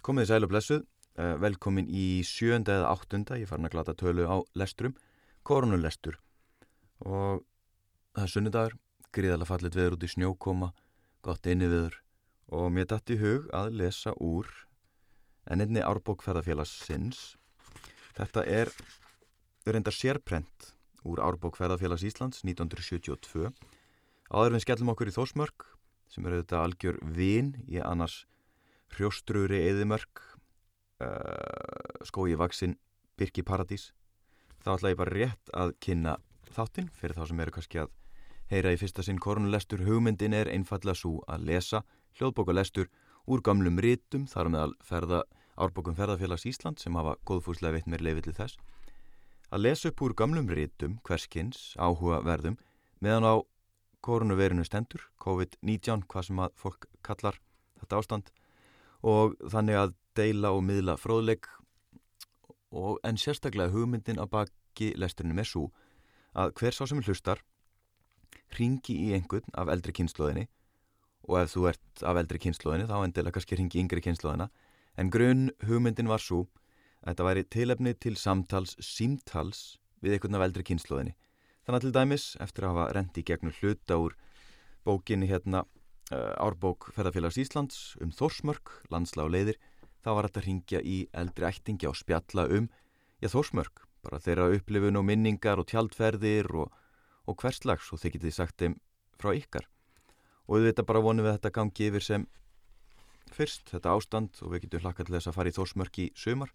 Komið sæl og blessuð, uh, velkomin í sjönda eða áttunda, ég farin að glata tölu á lesturum, koronulestur og það er sunnudagur, gríðalega fallit veður út í snjókoma, gott inni viður og mér dætti hug að lesa úr en einni árbókferðarfélagsins. Þetta er reynda sérprent úr árbókferðarfélags Íslands 1972. Áður við skellum okkur í Þósmörk sem eru þetta algjör vin í annars hrjóstruri eðimörk uh, skói vaksinn Birki Paradís. Þá ætla ég bara rétt að kynna þáttinn fyrir þá sem eru kannski að heyra í fyrsta sinn korunlestur hugmyndin er einfallega svo að lesa hljóðbókulestur úr gamlum rítum þar með að ferða árbókum ferðarfélags Ísland sem hafa góðfúslega veitt mér leifið til þess. Að lesa upp úr gamlum rítum hverskins áhuga verðum meðan á koronavirinu stendur COVID-19 hvað sem að fólk kallar þetta ástand og þannig að deila og miðla fróðleik og en sérstaklega hugmyndin að baki lesturinn er svo að hver sá sem hlustar ringi í einhvern af eldri kynnslóðinni og ef þú ert af eldri kynnslóðinni þá endilega kannski ringi yngri kynnslóðina en grunn hugmyndin var svo að þetta væri tilefni til samtals símtals við einhvern af eldri kynnslóðinni þannig að til dæmis eftir að hafa rendi gegnum hluta úr bókinni hérna árbók Ferðarfélags Íslands um Þórsmörk, landsla og leiðir. Þá var þetta að ringja í eldri ættingi á spjalla um, já Þórsmörk bara þeirra upplifun og minningar og tjaldferðir og, og hverslags og þeir getið sagt þeim frá ykkar. Og veitum bara vonum við þetta gangi yfir sem fyrst þetta ástand og við getum hlakka til þess að fara í Þórsmörk í sömar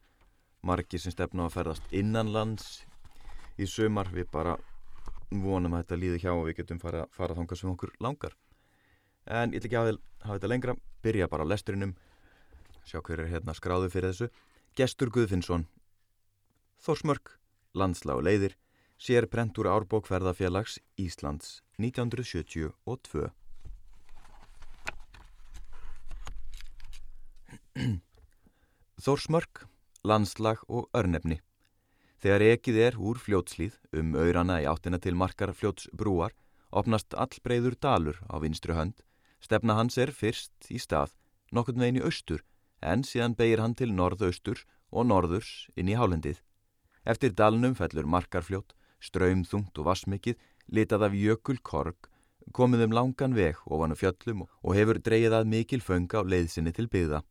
margir sem stefna að ferðast innanlands í sömar við bara vonum að þetta líði hjá og við getum fara, fara þánga sem okkur langar en ég ætla ekki að hafa þetta lengra. Byrja bara á lesturinnum sjá hver er hérna skráðu fyrir þessu. Gestur Guðfinnsson. Þórsmörk, landslá leiðir. Sér prentur árbókferðafélags Íslands 1972 Þórsmörk, landslag og örnefni. Þegar ekið er úr fljótslíð um auðrana í áttina til markar fljótsbrúar opnast allbreyður dalur á vinstru hönd Stefna hans er fyrst í stað, nokkurn veginn í austur, en síðan beigir hann til norðaustur og norðurs inn í hálendið. Eftir dalnum fellur markarfljót, ströymþungt og vassmikið, litað af jökul korg, komið um langan veg ofanu fjöllum og hefur dreyið að mikil fönga á leiðsinni til byggða.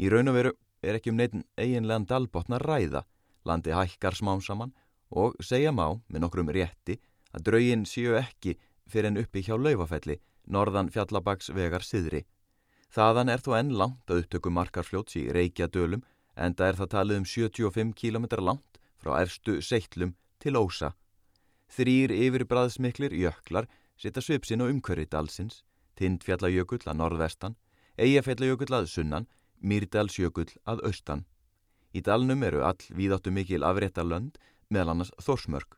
Í raun og veru er ekki um neitin eiginlegan dalbotna ræða, landi hækkar smám saman og segja má með nokkrum rétti að draugin séu ekki fyrir en uppi hjá laufafelli norðan fjallabags vegar siðri. Þaðan er þó enn langt að upptöku markarfljóts í Reykjadölum en það er það talið um 75 km langt frá erstu seitlum til Ósa. Þrýr yfirbræðsmiklir jöklar setja svipsin og umkörri dalsins, Tindfjallajökull að norðvestan, Eyjafjallajökull að sunnan, Mýrdalsjökull að austan. Í dalnum eru all víðáttu mikil afréttarlönd meðal annars Þórsmörk.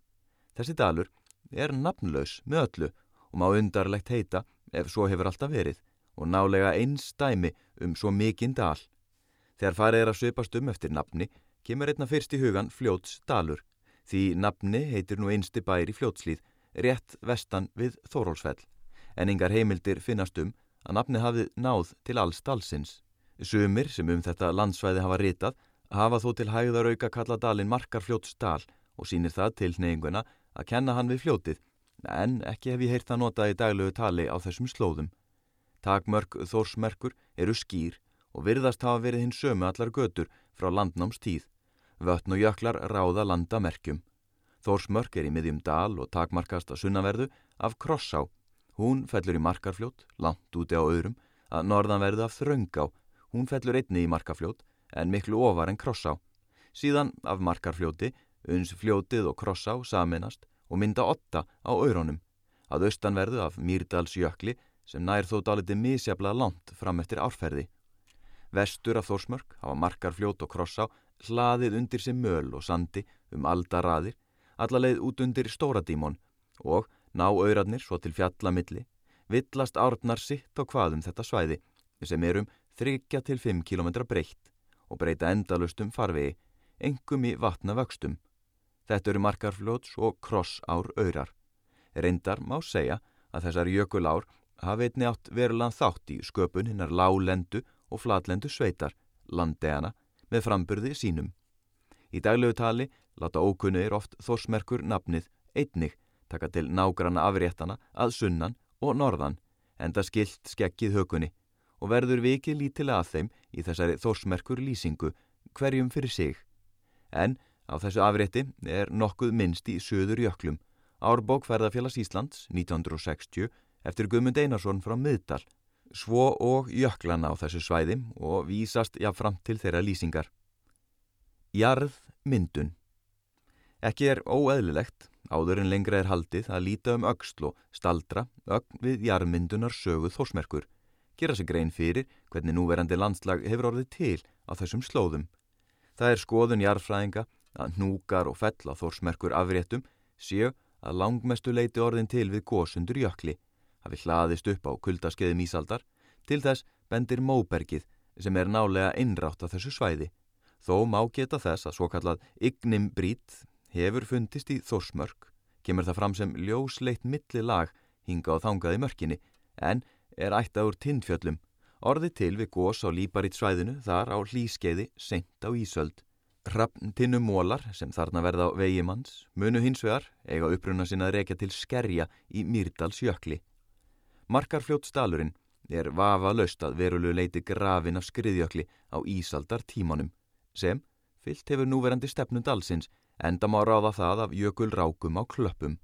Þessi dalur er nafnlaus með öllu og má undarlegt heita ef svo hefur alltaf verið og nálega eins dæmi um svo mikinn dal. Þegar farið er að söpast um eftir nafni kemur einna fyrst í hugan Fljóts dalur því nafni heitir nú einsti bær í Fljótslíð rétt vestan við Þórólsfell en yngar heimildir finnast um að nafni hafið náð til alls dalsins. Sumir sem um þetta landsvæði hafa ritað hafa þó til hægðar auka kalla dalin markar Fljóts dal og sínir það til neyinguna að kenna hann við fljótið en ekki hef ég heyrt að nota í daglegu tali á þessum slóðum. Takmörk þórsmerkur eru skýr og virðast hafa verið hinn sömu allar götur frá landnámstíð. Vötn og jöklar ráða landamerkjum. Þórsmörk er í miðjum dal og takmarkast að sunnaverðu af Krossá. Hún fellur í markarfljót, langt úti á öðrum, að norðanverðu af Þröngá. Hún fellur einni í markarfljót en miklu ofar en Krossá. Síðan af markarfljóti, uns fljótið og Krossá saminast og mynda otta á auðrónum, að austanverðu af Mýrdalsjökli sem nær þó dáliti misjaflega langt fram eftir árferði. Vestur af Þórsmörk hafa markar fljót og krossa hlaðið undir sem möl og sandi um aldaraðir, allarleið út undir Stóradímon og ná auðradnir svo til fjallamilli, villast árnar sitt og hvaðum þetta svæði sem er um 3-5 km breytt og breyta endalustum farvegi, engum í vatna vöxtum. Þetta eru markarfljóts og krossár auðrar. Reyndar má segja að þessar jökulár hafi einni átt verulegan þátt í sköpun hinnar lálendu og flatlendu sveitar, landeana með framburði sínum. Í daglegu tali láta ókunnir oft þorsmerkur nafnið einnig taka til nágranna afréttana að sunnan og norðan enda skilt skekkið hökunni og verður vikið lítilega að þeim í þessari þorsmerkur lýsingu hverjum fyrir sig. En á þessu afrétti er nokkuð minnst í söður jöklum Árbók ferðarfélags Íslands 1960 eftir Guðmund Einarsson frá Miðdal svo og jöklana á þessu svæði og vísast jáfnframt til þeirra lýsingar. Jarð myndun Ekki er óeðlilegt, áður en lengra er haldið að líta um öxl og staldra ögn við jarðmyndunar söguð þósmerkur, gera sig grein fyrir hvernig núverandi landslag hefur orðið til á þessum slóðum. Það er skoðun jarðfræðinga að núgar og fell á þósmerkur afréttum séu að langmestu leiti orðin til við gósundur jökli, hafi hlaðist upp á kuldaskeiðum ísaldar, til þess bendir móbergið sem er nálega innrátt á þessu svæði. Þó má geta þess að svo kallað Ignim Brít hefur fundist í Þórsmörk, kemur það fram sem ljósleitt milli lag hinga á þangað í mörkinni, en er ætta úr tindfjöllum, orði til við gós á líparít svæðinu þar á hlýskeiði sent á Ísöld. Hrafntinnum mólar sem þarna verða á vegimanns munu hins vegar eiga uppruna sinna að rekja til skerja í Mýrdalsjökli. Markarfljótsdalurinn er vafa löst að verulegu leiti grafin af skriðjökli á Ísaldar tímanum sem fyllt hefur núverandi stefnund allsins enda má ráða það af jökulrákum á klöppum.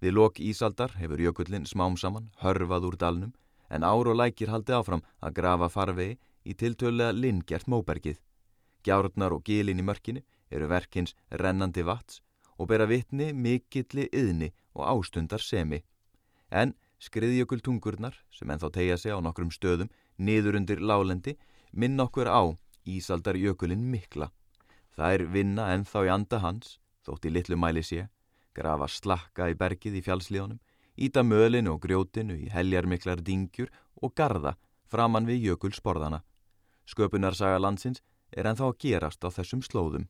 Við lok Ísaldar hefur jökullin smám saman hörfað úr dalnum en ár og lækir haldi áfram að grafa farvegi í tiltölulega lingjert móbergið. Gjárnar og gilin í mörkinni eru verkins rennandi vats og bera vitni mikilli yðni og ástundar semi. En skriðjökultungurnar, sem ennþá tegja sig á nokkrum stöðum, niður undir lálendi, minn okkur á Ísaldar jökulin mikla. Það er vinna ennþá í anda hans, þótt í litlu mæli sé, grafa slakka í bergið í fjálslíðunum, íta mölinu og grjótinu í heljarmiklar dingjur og garda framann við jökulsporðana. Sköpunarsaga landsins er ennþá að gerast á þessum slóðum.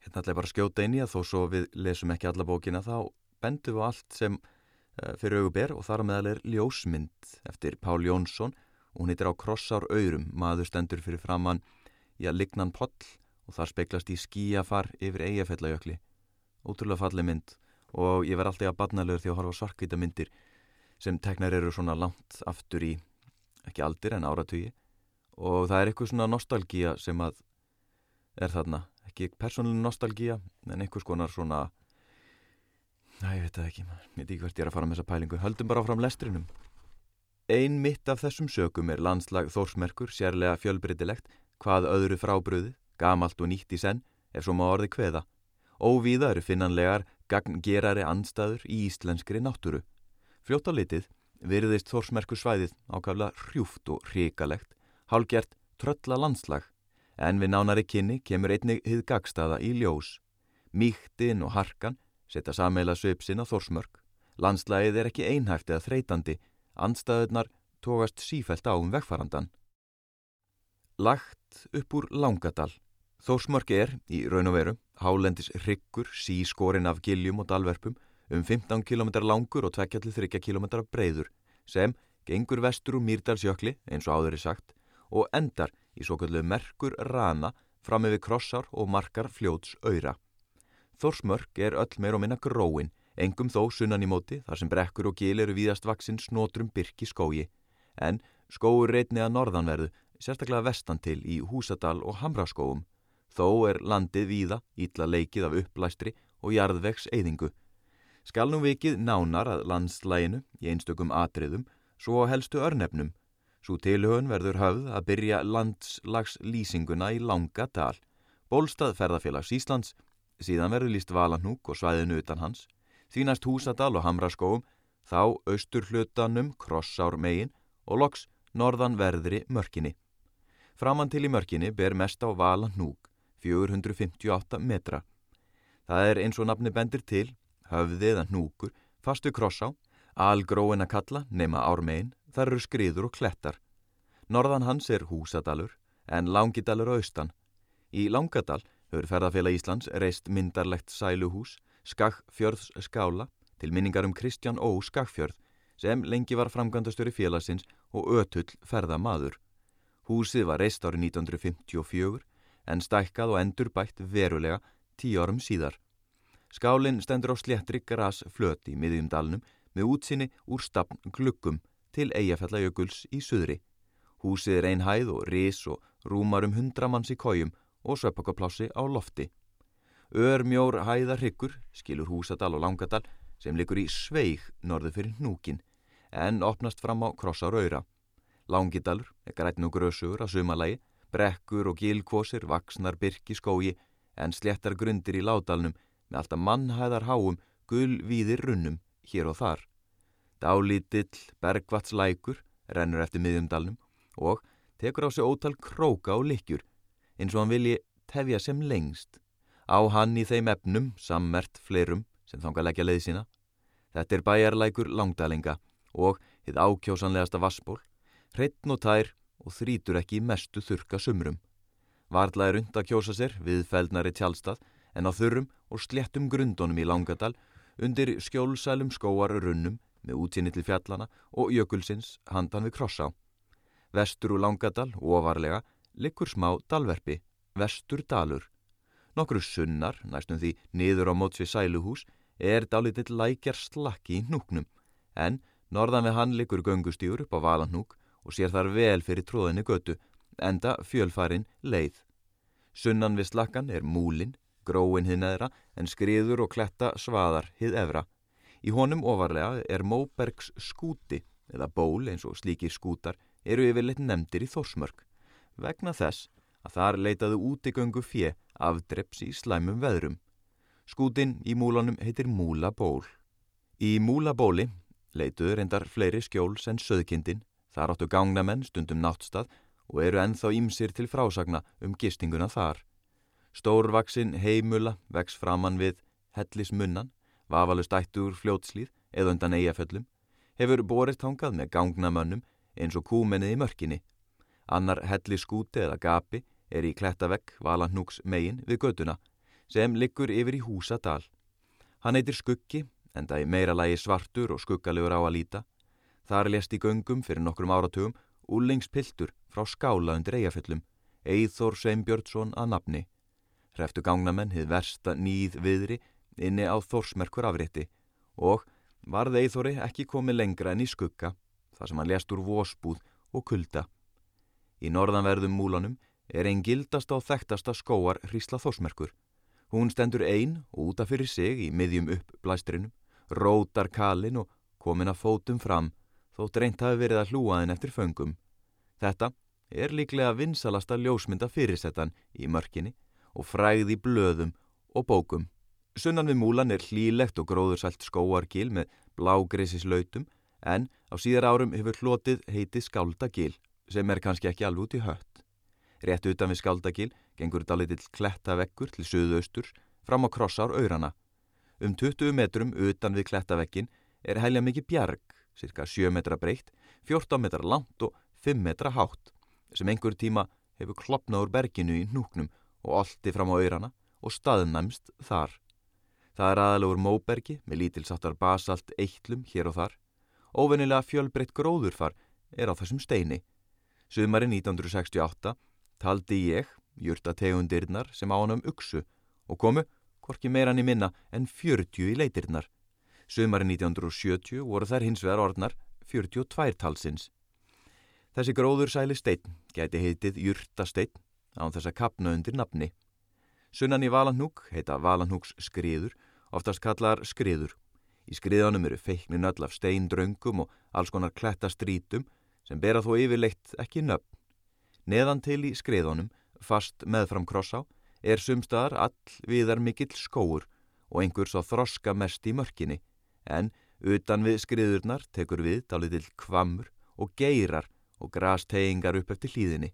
Hérna ætla ég bara að skjóta inn í að þó svo við lesum ekki alla bókina þá bendum við allt sem uh, fyrir auguber og þar á meðal er ljósmynd eftir Pál Jónsson og hún heitir á Krossár Öyrum, maður stendur fyrir framann í að lignan poll og þar speiklast í skíafar yfir eigafellajökli. Ótrúlega falli mynd og ég verð alltaf að badnalegur því að horfa svarkvita myndir sem teknar eru svona langt aftur í, ekki aldir en áratugi og það er eitthvað svona nostálgíja sem að er þarna, ekki persónuleg nostálgíja en einhvers konar svona næ, ég veit það ekki ég veit ekki hvert ég er að fara með þessa pælingu. Höldum bara áfram lestrinum. Ein mitt af þessum sökum er landslag þórsmerkur sérlega fjölbreytilegt. Hvað öðru frábröðu, gamalt og nýtt í senn ef svo má orði kveða. Óvíða eru finnanlegar gagngerari anstæður í íslenskri náttúru. Fljótt á litið virðist þórsmerkur svæðið ákafla hrjúft og hrikalegt. Hálgjert trölla landslag en við nánari kynni kemur einnig hið gagstaða í ljós. Míktinn og harkan setja sameila söpsinn á þorsmörk. Landslægið er ekki einhæft eða þreytandi, andstæðunar tógast sífælt á um vegfarandan. Lagt upp úr Langadal. Þórsmörk er, í raun og veru, hálendis ryggur, sískorinn af giljum og dalverpum, um 15 km langur og 2-3 km breyður, sem gengur vestur úr Mýrdalsjökli, eins og áður er sagt, og endar í svo kallu merkur rana fram með krossar og markar fljóts öyra. Þórsmörk er öll meir og minna gróin, engum þó sunnan í móti þar sem brekkur og gil eru víðast vaksinn snotrum byrki skógi, en skóur reitni að norðanverðu, sérstaklega vestan til í Húsadal og Hamraskóum. Þó er landið víða, ítla leikið af upplæstri og jarðvegs eyðingu. Skal nú vikið nánar að landslæginu í einstökum atriðum, svo helstu örnefnum, Svo tilhauðun verður höfð að byrja landslagslýsinguna í langa dal. Bólstað ferðarfélags Íslands, síðan verður líst Valanúk og svæðinu utan hans, þínast Húsadal og Hamraskóum, þá austur hlutanum Krossár megin og loks norðan verðri mörkinni. Framan til í mörkinni ber mest á Valanúk, 458 metra. Það er eins og nafni bendir til, höfðið að núkur, fastu Krossá, algróin að kalla nema ármegin, þar eru skriður og klettar. Norðan hans er Húsadalur en Langidalur austan. Í Langadal höfur ferðarfélag Íslands reist myndarlegt sæluhús, Skagfjörðs skála, til minningar um Kristján Ó. Skagfjörð sem lengi var framgandastöri félagsins og ötull ferðamadur. Húsið var reist árið 1954 en stækkað og endur bætt verulega tíu árum síðar. Skálinn stendur á sléttri gras flöt í miðjum dalnum með útsinni úr stafn glukkum til Eyjafjallajökuls í suðri. Húsið er ein hæð og ris og rúmar um hundra manns í kójum og söpakaplássi á lofti. Örmjór hæðarhyggur skilur húsadal og langadal sem likur í sveig norðu fyrir hnúkin en opnast fram á krossarauðra. Langidalur er grætn og grösugur að sumalagi, brekkur og gilkvosir, vaksnar byrki skógi en sléttar grundir í ládalnum með alltaf mannhæðar háum gulvíðir runnum hér og þar. Dálítill bergvatslækur rennur eftir miðjumdalnum og tekur á sig ótal króka og likjur eins og hann vilji tefja sem lengst. Á hann í þeim efnum sammert fleirum sem þánga leggja leið sína. Þetta er bæjarlækur langdalinga og þið ákjósanlegasta vassból, hreitn og tær og þrítur ekki mestu þurka sumrum. Varðla er und að kjósa sér við feldnari tjálstað en á þurrum og sléttum grundunum í Langadal undir skjólsælum skóar runnum með útsinni til fjallana og jökulsins handan við krossá. Vestur úr Langadal, ofarlega, likur smá dalverfi, vestur dalur. Nokkru sunnar, næstum því niður á móts við sæluhús, er dálitill lækjar slakki í hnúknum, en norðan við hann likur göngustjúr upp á valanhnúk og sér þar vel fyrir tróðinni götu, enda fjölfarin leið. Sunnan við slakkan er múlin, gróin hinn eðra, en skriður og kletta svaðar hið efra. Í honum ofarlega er Móbergs skúti, eða ból eins og slíkir skútar, eru yfirleitt nefndir í Þórsmörk, vegna þess að þar leitaðu útigöngu fjö afdreps í slæmum veðrum. Skútin í múlanum heitir Múlaból. Í Múlabóli leituðu reyndar fleiri skjóls en söðkindin, þar áttu gangnamenn stundum náttstað og eru ennþá ímsir til frásagna um gistinguna þar. Stórvaksinn heimula vex framann við hellismunnan, vafalust ættur fljótslýð eða undan eigaföllum, hefur borist hangað með gangnamönnum eins og kúmennið í mörkinni. Annar helliskúti eða gapi er í klettavegg valanhnúks megin við göduna sem liggur yfir í húsadal. Hann heitir Skuggi, enda í meira lagi svartur og skuggalegur á að líta. Þar lest í göngum fyrir nokkrum áratugum úlingspiltur frá skála undir eigaföllum, Eithor Sveinbjörnsson að nafni. Hreftu gangnamenn hið versta nýð viðri inni á Þorsmerkur afrétti og varð Eithori ekki komið lengra en í skugga þar sem hann lest úr vósbúð og kulda. Í norðanverðum múlanum er einn gildast á þekktasta skóar Hrísla Þórsmerkur. Hún stendur einn og útaf fyrir sig í miðjum upp blæstrinum, rótar kalin og komin að fótum fram þótt reynt hafi verið að hlúa þinn eftir föngum. Þetta er líklega vinsalasta ljósmynda fyrirsettan í mörkinni og fræði blöðum og bókum. Sunnan við múlan er hlílegt og gróðursælt skóargil með blágreisis-lautum en á síðar árum hefur hlotið heitið Skáldagil sem er kannski ekki alveg út í hött. Rétt utan við Skáldagil gengur dálitill klettaveggur til söðausturs fram á krossár auðrana. Um 20 metrum utan við klettavegkin er helja mikið bjarg, cirka 7 metra breytt, 14 metra langt og 5 metra hátt, sem einhver tíma hefur klopnað úr berginu í núknum og olti fram á auðrana og staðnæmst þar. Það er aðalegur móbergi með lítilsáttar basalt eittlum hér og þar. Óvenilega fjölbreytt gróðurfar er á þessum steini. Sumari 1968 taldi ég jurtategundirnar sem ánum uksu og komu, hvorki meirann í minna, en 40 í leitirnar. Sumari 1970 voru þær hins vegar orðnar 42 talsins. Þessi gróður sæli stein gæti heitið jurtastein án þess að kapna undir nafni. Sunnan í Valanhúk heita Valanhúks skriður, oftast kallar skriður. Í skriðanum eru feiknin öll af steindröngum og alls konar klettastrítum sem bera þó yfirleitt ekki nöfn. Neðan til í skriðanum, fast meðfram krossá, er sumstaðar all viðar mikill skóur og einhvers á þroska mest í mörkinni, en utan við skriðurnar tekur við dálitill kvamur og geirar og grasteyingar upp eftir hlýðinni.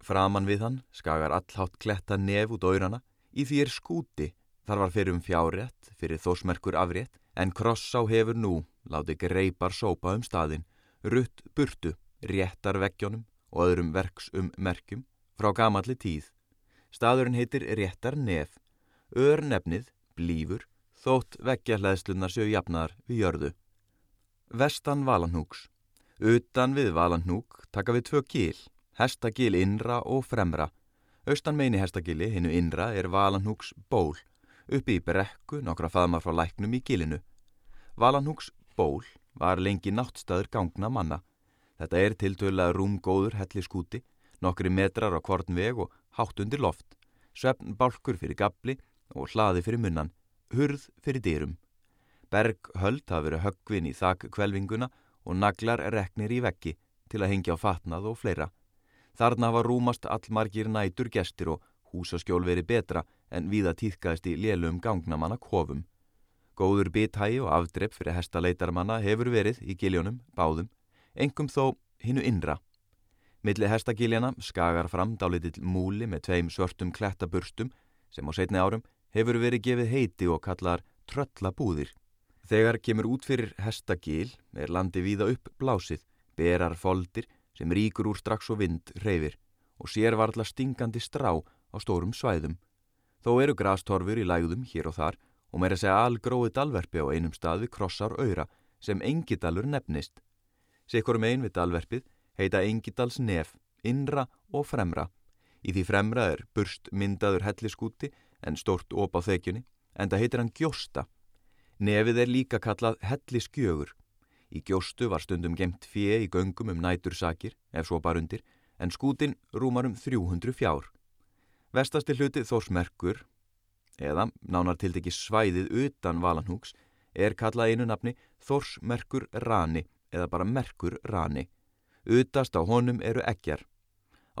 Framan við hann skagar allhátt kletta nef út órana, í því er skúti, þar var fyrir um fjárétt, fyrir þósmerkur afrétt, en krossá hefur nú, láti greipar sópa um staðin, rutt burtu, réttar veggjónum og öðrum verks um merkjum frá gamalli tíð. Staðurinn heitir réttar nef, örnefnið, blífur, þótt veggja hlæðslunar séu jafnar við jörðu. Vestan Valanhúks. Utan við Valanhúk taka við tvö kýl, Hestagil innra og fremra. Austan meini hestagili, hinnu innra, er Valanhúks ból, uppi í brekku nokkra faðmar frá læknum í gilinu. Valanhúks ból var lengi náttstæður gangna manna. Þetta er tiltöðlega rúmgóður helli skúti, nokkri metrar á kvorn veg og hátt undir loft, svefn bálkur fyrir gabli og hlaði fyrir munnan, hurð fyrir dýrum. Berg höld hafi verið höggvin í þakk kvelvinguna og naglar reknir í veggi til að hengja á fatnað og fleira. Þarna hafa rúmast allmargir nætur gestir og húsaskjól verið betra en viða týðkaðist í lélum gangnamanna kofum. Góður bithægi og afdrepp fyrir hestaleitarmanna hefur verið í giljónum, báðum, engum þó hinnu innra. Milli hestagiljana skagar fram dálitill múli með tveim svörtum klettaburstum sem á setni árum hefur verið gefið heiti og kallar tröllabúðir. Þegar kemur út fyrir hestagil er landi víða upp blásið, berar foldir sem ríkur úr strax og vind reyfir og sér varðla stingandi strá á stórum svæðum. Þó eru grastorfur í lægðum hér og þar og meira segja algróið dalverfi á einum stað við krossar öyra sem engidalur nefnist. Sikkurum ein við dalverfið heita engidals nef, innra og fremra. Í því fremra er burst myndaður helliskúti en stórt op á þekjunni en það heitir hann gjósta. Nefið er líka kallað helliskjögur. Í gjóstu var stundum gemt fjö í göngum um nætursakir, ef svo bara undir, en skútin rúmar um 300 fjár. Vestasti hluti Þórsmerkur, eða nánar til degi svæðið utan Valanhúks, er kallað einu nafni Þórsmerkur Rani, eða bara Merkur Rani. Utast á honum eru ekjar.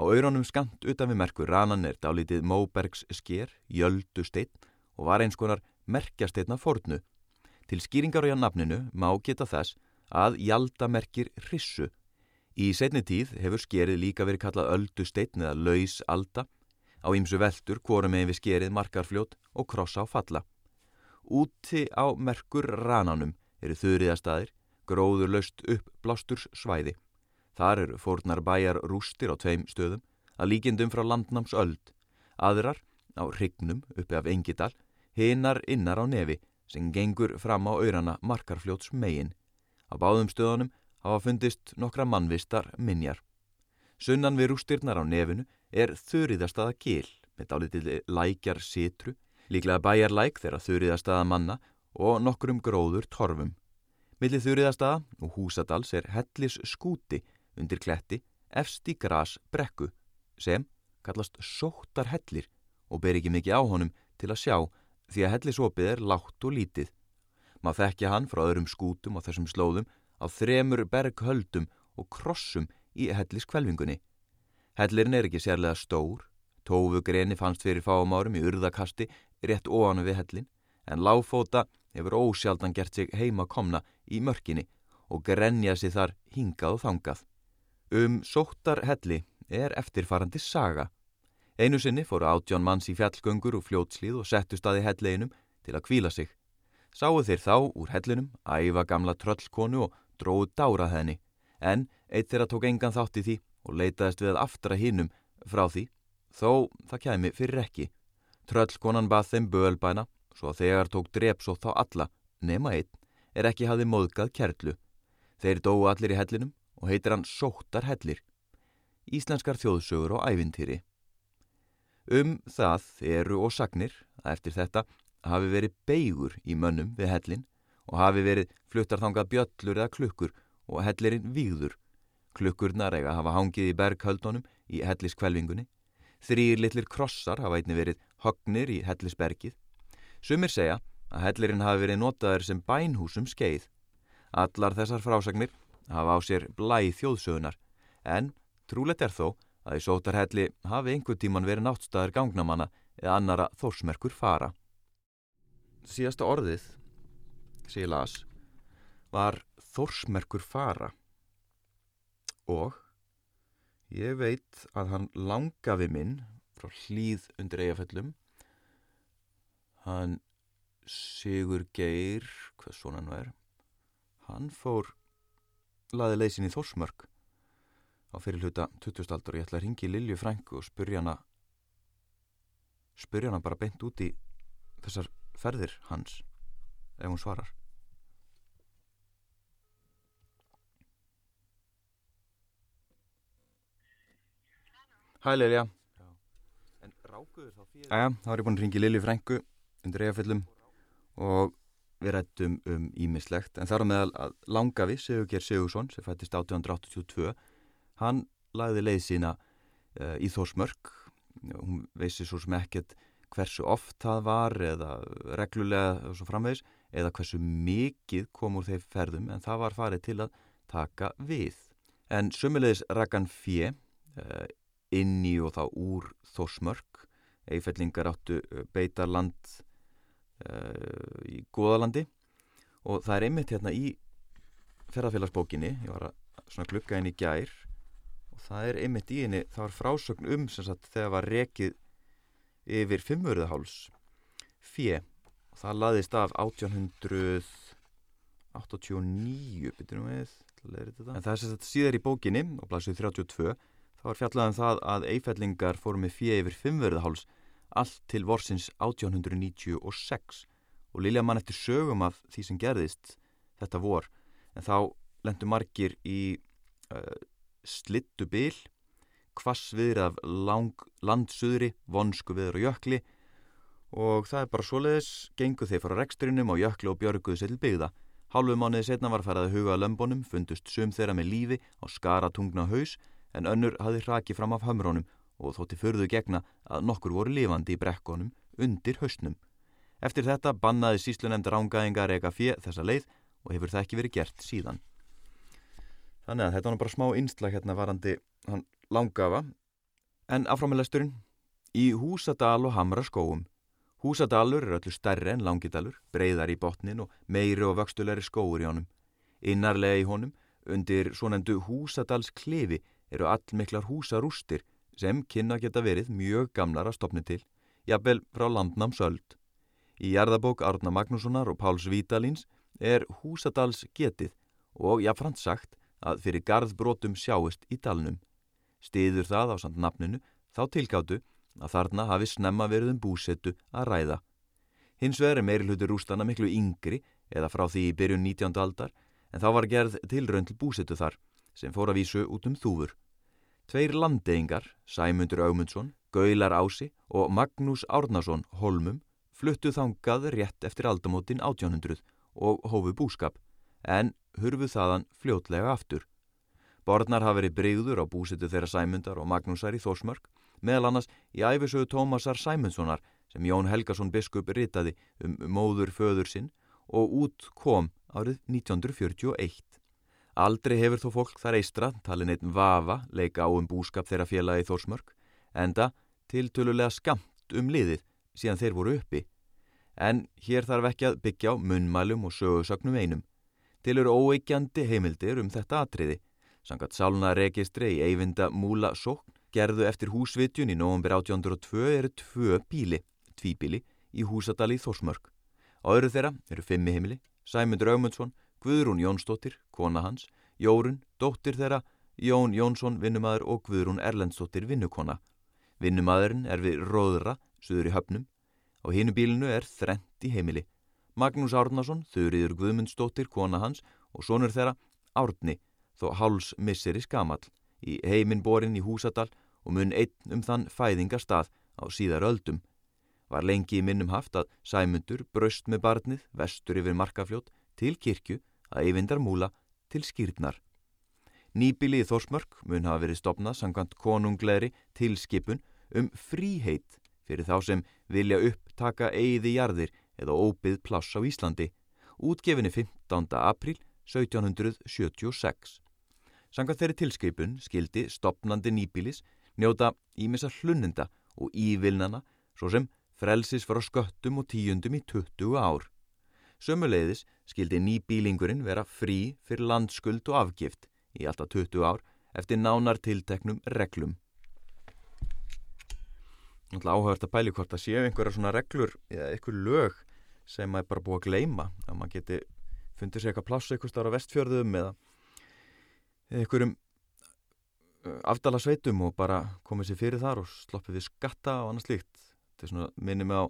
Á auðrónum skant utan við Merkur Ranan er dálítið Móbergs sker, Jöldu steinn og var eins konar merkjasteitna fornu. Til skýringar á nafninu má geta þess að Hjalda merkir hrissu. Í setni tíð hefur skerið líka verið kallað öldusteitn eða laus alda, á ýmsu veldur hvorum með við skerið markarfljót og krossa á falla. Úti á merkur rananum eru þurriðastæðir, gróður löst upp blásturs svæði. Þar eru fórnar bæjar rústir á tveim stöðum, að líkindum frá landnáms öld, aðrar á hrygnum uppi af Engidal, hinnar innar á nefi, sem gengur fram á auðrana markarfljóts megin. Á báðum stöðunum hafa fundist nokkra mannvistar minjar. Sunnan við rústirnar á nefinu er þurriðastaða gil með dálitið lækjar sitru, líklega bæjarlæk þeirra þurriðastaða manna og nokkrum gróður torfum. Millið þurriðastaða og húsadals er hellis skúti undir kletti efst í gras brekku sem kallast sóttar hellir og ber ekki mikið á honum til að sjá því að hellisopið er látt og lítið. Má þekkja hann frá öðrum skútum á þessum slóðum á þremur berghöldum og krossum í helliskvelvingunni. Hellirinn er ekki sérlega stór, tófu greni fannst fyrir fáum árum í urðakasti rétt óanu við hellin, en láfóta hefur ósjaldan gert sig heima komna í mörkinni og grenja sig þar hingað og þangað. Um sóttar helli er eftirfarandi saga Einu sinni fóru átjón manns í fjallgöngur og fljótslíð og settu staði helleginum til að kvíla sig. Sáu þeir þá úr hellinum, æfa gamla tröllkonu og dróðu dárað henni, en eitt þeirra tók engan þátt í því og leitaðist við aftra hinnum frá því, þó það kæmi fyrir ekki. Tröllkonan bað þeim bölbæna, svo þegar tók drepsótt þá alla, nema einn, er ekki hafði móðgað kertlu. Þeir dóu allir í hellinum og heitir hann Sóttar hellir. Íslenskar þjóðsögur og ævintýri. Um það eru og sagnir að eftir þetta hafi verið beigur í mönnum við hellin og hafi verið fluttarþangað bjöllur eða klukkur og hellirinn víður. Klukkurnar eiga hafa hangið í berghöldunum í helliskvelvingunni. Þrýr litlir krossar hafa einni verið hognir í hellisbergið. Sumir segja að hellirinn hafi verið notaður sem bænhúsum skeið. Allar þessar frásagnir hafa á sér blæð þjóðsögunar en trúlet er þó að í sótarhelli hafi einhver tíman verið náttstæðar gangnamanna eða annara þórsmerkur fara. Síðasta orðið, sem ég las, var þórsmerkur fara og ég veit að hann langafi minn frá hlýð undir eigaföllum, hann Sigur Geir, hvað svona hann var, hann fór laði leysin í þórsmörk á fyrirluta 20. aldur og ég ætla að ringi Lilju Frængu og spurja hana spurja hana bara beint út í þessar ferðir hans ef hún svarar Hæ Lilja. Æja, þá er ég búin að ringi Lilju Frængu undir eigaföllum og við rættum um ímislegt en þar á meðal að Langavi, Sigurger Sigursson sem fættist 1882 hann lagði leið sína uh, í Þórsmörk. Hún veisi svo sem ekkert hversu oft það var eða reglulega og svo framvegis eða hversu mikið kom úr þeir ferðum en það var farið til að taka við. En sömulegis rakkan fjö uh, inn í og þá úr Þórsmörk. Eifellingar áttu beita land uh, í Góðalandi og það er einmitt hérna í ferðarfélagsbókinni, ég var að svona glukka inn í gær og það er einmitt í henni, það var frásögn um sem sagt þegar var rekið yfir fimmurðaháls fjö og það laðist af 1889 byrjum við en það er sem sagt síðar í bókinni og blæsið 32 þá var fjallað um það að eifellingar fórum með fjö yfir fimmurðaháls allt til vorsins 1896 og Lilja mann eftir sögum af því sem gerðist þetta vor. En þá lendu margir í uh, slittu bil kvass viður af lang, landsuðri, vonsku viður og jökli. Og það er bara svoleiðis gengu þeir fara reksturinnum á jökli og björguðu sér til byggða. Hálfu mánuði setna var færað að huga að lömbunum fundust sum þeirra með lífi á skara tungna haus en önnur hafði hrakið fram af hömrónum og þótti förðu gegna að nokkur voru lifandi í brekkonum undir hausnum. Eftir þetta bannaði síslunemnd rángaðingar eka fjö þessa leið og hefur það ekki verið gert síðan. Þannig að þetta var bara smá einslag hérna varandi hann langafa. En afrámiðlasturinn í Húsadal og Hamra skóum. Húsadalur er öllu stærri en Langidalur, breyðar í botnin og meiri og vöxtulegri skóur í honum. Innarlega í honum, undir svonendu Húsadals klefi, eru allmiklar húsarústir sem kynna geta verið mjög gamlar að stopni til, jafnvel frá landnám söld. Í jarðabók Árna Magnússonar og Páls Vítalins er húsadals getið og jáfnframt sagt að fyrir garðbrótum sjáist í dalnum. Stiður það á samt nafninu þá tilgáttu að þarna hafi snemma verið um búsettu að ræða. Hins vegar er meiri hluti rústana miklu yngri eða frá því í byrjun 19. aldar en þá var gerð tilrönd til búsettu þar sem fór að vísu út um þúfur. Tveir landeyingar, Sæmundur Augmundsson, Gaular Ási og Magnús Árnason Holmum fluttu þangað rétt eftir aldamótin 1800 og hófu búskap, en hurfu þaðan fljótlega aftur. Borðnar hafa verið breyður á búsitu þeirra Sæmundar og Magnúsar í Þórsmörk, meðal annars í æfisögu Tómasar Sæmundssonar sem Jón Helgason biskup ritaði um móður föður sinn og út kom árið 1941. Aldrei hefur þó fólk þar eistra, talin einn vafa, leika á um búskap þeirra félagi Þórsmörk, enda tiltölulega skamt um liðið síðan þeir voru uppi. En hér þarf ekki að byggja á munnmælum og sögursögnum einum. Til eru óeikjandi heimildir um þetta atriði. Sangat sáluna registri í Eyvinda Múla Sókn gerðu eftir húsvitjun í nógumber 1802 eru tvö bíli, tvíbíli, í húsadali Þórsmörk. Á öðru þeirra eru fimmi heimili, Sæmundur Augmundsson, Guðrún Jónsdóttir, kona hans, Jórun, dóttir þeirra, Jón Jónsson, vinnumæður og Guðrún Erlendsdóttir, vinnukona. Vinnumæðurinn er við Róðra, suður í höfnum, og hínu bílinu er þrent í heimili. Magnús Árnason, þurriður Guðmundsdóttir, kona hans, og sonur þeirra, Árni, þó háls missir í skamall, í heiminborin í Húsadal og mun einn um þann fæðingastað á síðar öldum. Var lengi í minnum haft að Sæmundur braust með barnið, vestur yfir markafljót, til kirkju að eyvindar múla til skýrnar. Nýbili í Þórsmörk mun hafa verið stopnað sangant konungleiri tilskipun um fríheit fyrir þá sem vilja upptaka eigði jarðir eða óbyð pláss á Íslandi, útgefinni 15. april 1776. Sangant þeirri tilskipun skildi stopnandi nýbilis njóta ímessa hlunninda og ívilnana svo sem frelsis frá sköttum og tíundum í 20 ár. Sömuleiðis skildi nýbílingurinn vera frí fyrir landskuld og afgift í alltaf 20 ár eftir nánar tilteknum reglum. Náttúrulega áhört að pæli hvort að séu einhverja svona reglur eða einhver lög sem maður bara búið að gleima að maður geti fundið sér eitthvað pláss eitthvað starf á vestfjörðum eða einhverjum afdala sveitum og bara komið sér fyrir þar og sloppið við skatta og annað slíkt. Þetta er svona minnið mig á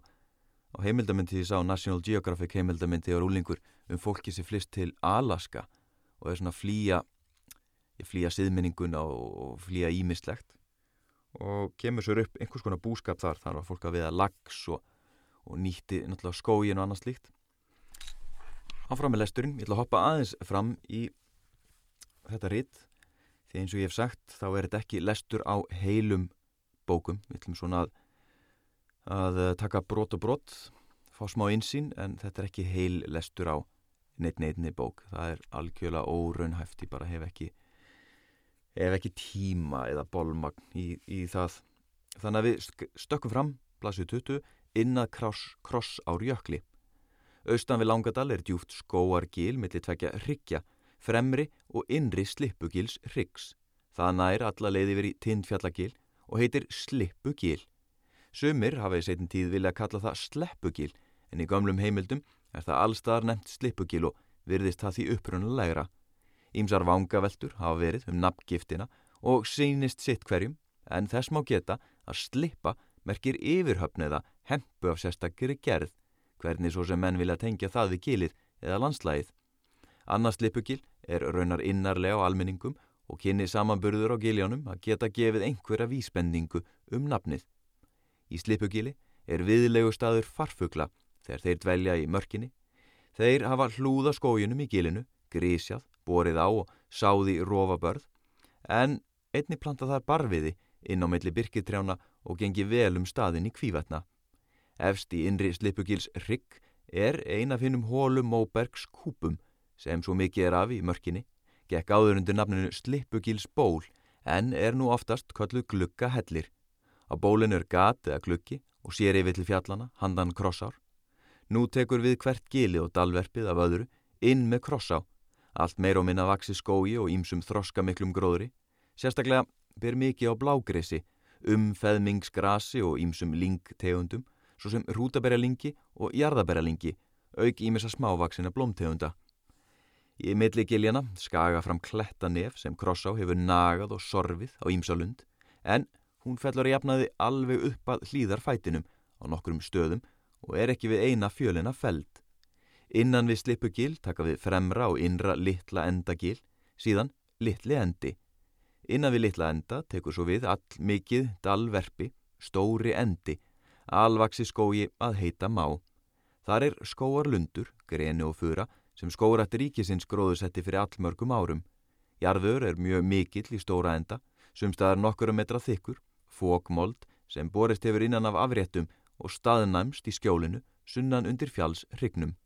á heimildamindi ég sá National Geographic heimildamindi og rúlingur um fólki sem flist til Alaska og er svona flýja flýja siðminninguna og flýja ímislegt og kemur sér upp einhvers konar búskap þar þar var fólk að viða lags og, og nýtti náttúrulega skógin og annað slíkt. Áfram með lesturinn. Ég ætla að hoppa aðeins fram í þetta ritt því eins og ég hef sagt þá er þetta ekki lestur á heilum bókum. Við ætlum svona að, að taka brot og brot fá smá einsýn en þetta er ekki heil lestur á neitt neitni bók það er algjörlega óraunhæft ég bara hef ekki ef ekki tíma eða bolmagn í, í það. Þannig að við stökkum fram, blasið 20, innað kross, á rjökli. Austan við Langadal er djúft skóargil millir tvekja ryggja, fremri og innri slippugils ryggs. Það nær alla leiði verið tindfjallagil og heitir slippugil. Sumir hafa í setin tíð vilja að kalla það sleppugil en í gamlum heimildum er það allstaðar nefnt slippugil og virðist það því upprunalega. Ímsar vangaveltur hafa verið um nafngiftina og sínist sitt hverjum en þess má geta að slippa merkir yfirhöfn eða hempu af sérstakri gerð, hvernig svo sem menn vilja tengja það við gilið eða landslægið. Annars slippugil er raunar innarlega á almenningum og kynni samanburður á giljónum að geta gefið einhverja vísbendingu um nafnið. Í slippugili er viðlegu staður farfugla þegar þeir dvelja í mörkinni. Þeir hafa hlúða skójunum í gilinu, grísjað borið á og sáði rófabörð, en einni planta þar barfiði inn á milli byrkitrjána og gengi vel um staðin í kvívetna. Efst í innri Slippugils rygg er eina finnum hólum Móbergs kúpum sem svo mikið er af í mörkinni, gekk áður undir nafninu Slippugils ból en er nú oftast kallu glugga hellir. Á bólinu er gat eða gluggi og sér yfir til fjallana, handan krossár. Nú tekur við hvert gili og dalverfið af öðru inn með krossá Allt meir og minna vaksi skói og ímsum þroska miklum gróðri. Sérstaklega ber mikið á blágresi, umfeðmingsgrasi og ímsum lingtegundum, svo sem rútaberjalingi og jarðaberjalingi, auk ímessa smávaksina blómtegunda. Í milli giljana skaga fram kletta nef sem Krossá hefur nagað og sorfið á ímsalund, en hún fellur í jafnaði alveg upp að hlýðar fætinum á nokkrum stöðum og er ekki við eina fjölina feld. Innan við Slippugil taka við fremra og innra litla endagil, síðan litli endi. Innan við litla enda tekur svo við all mikið dalverfi, stóri endi, alvaksi skói að heita má. Þar er skóarlundur, greni og fura, sem skórat ríkisins gróðusetti fyrir allmörgum árum. Jarður er mjög mikill í stóra enda, sumstaðar nokkura metra þykkur, fókmold sem borist hefur innan af afréttum og staðnæmst í skjólinu, sunnan undir fjalls hrygnum.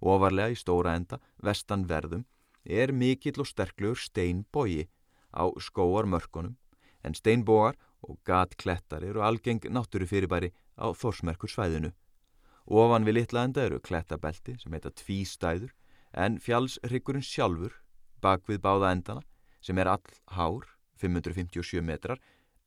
Ofarlega í stóra enda, vestan verðum, er mikill og sterklegur steinbógi á skóarmörkunum, en steinbógar og gatklettar eru algeng náttúru fyrirbæri á þorsmerkur svæðinu. Ofan við litla enda eru klettabelti sem heita tvístæður, en fjallsryggurinn sjálfur, bak við báða endana, sem er all hár, 557 metrar,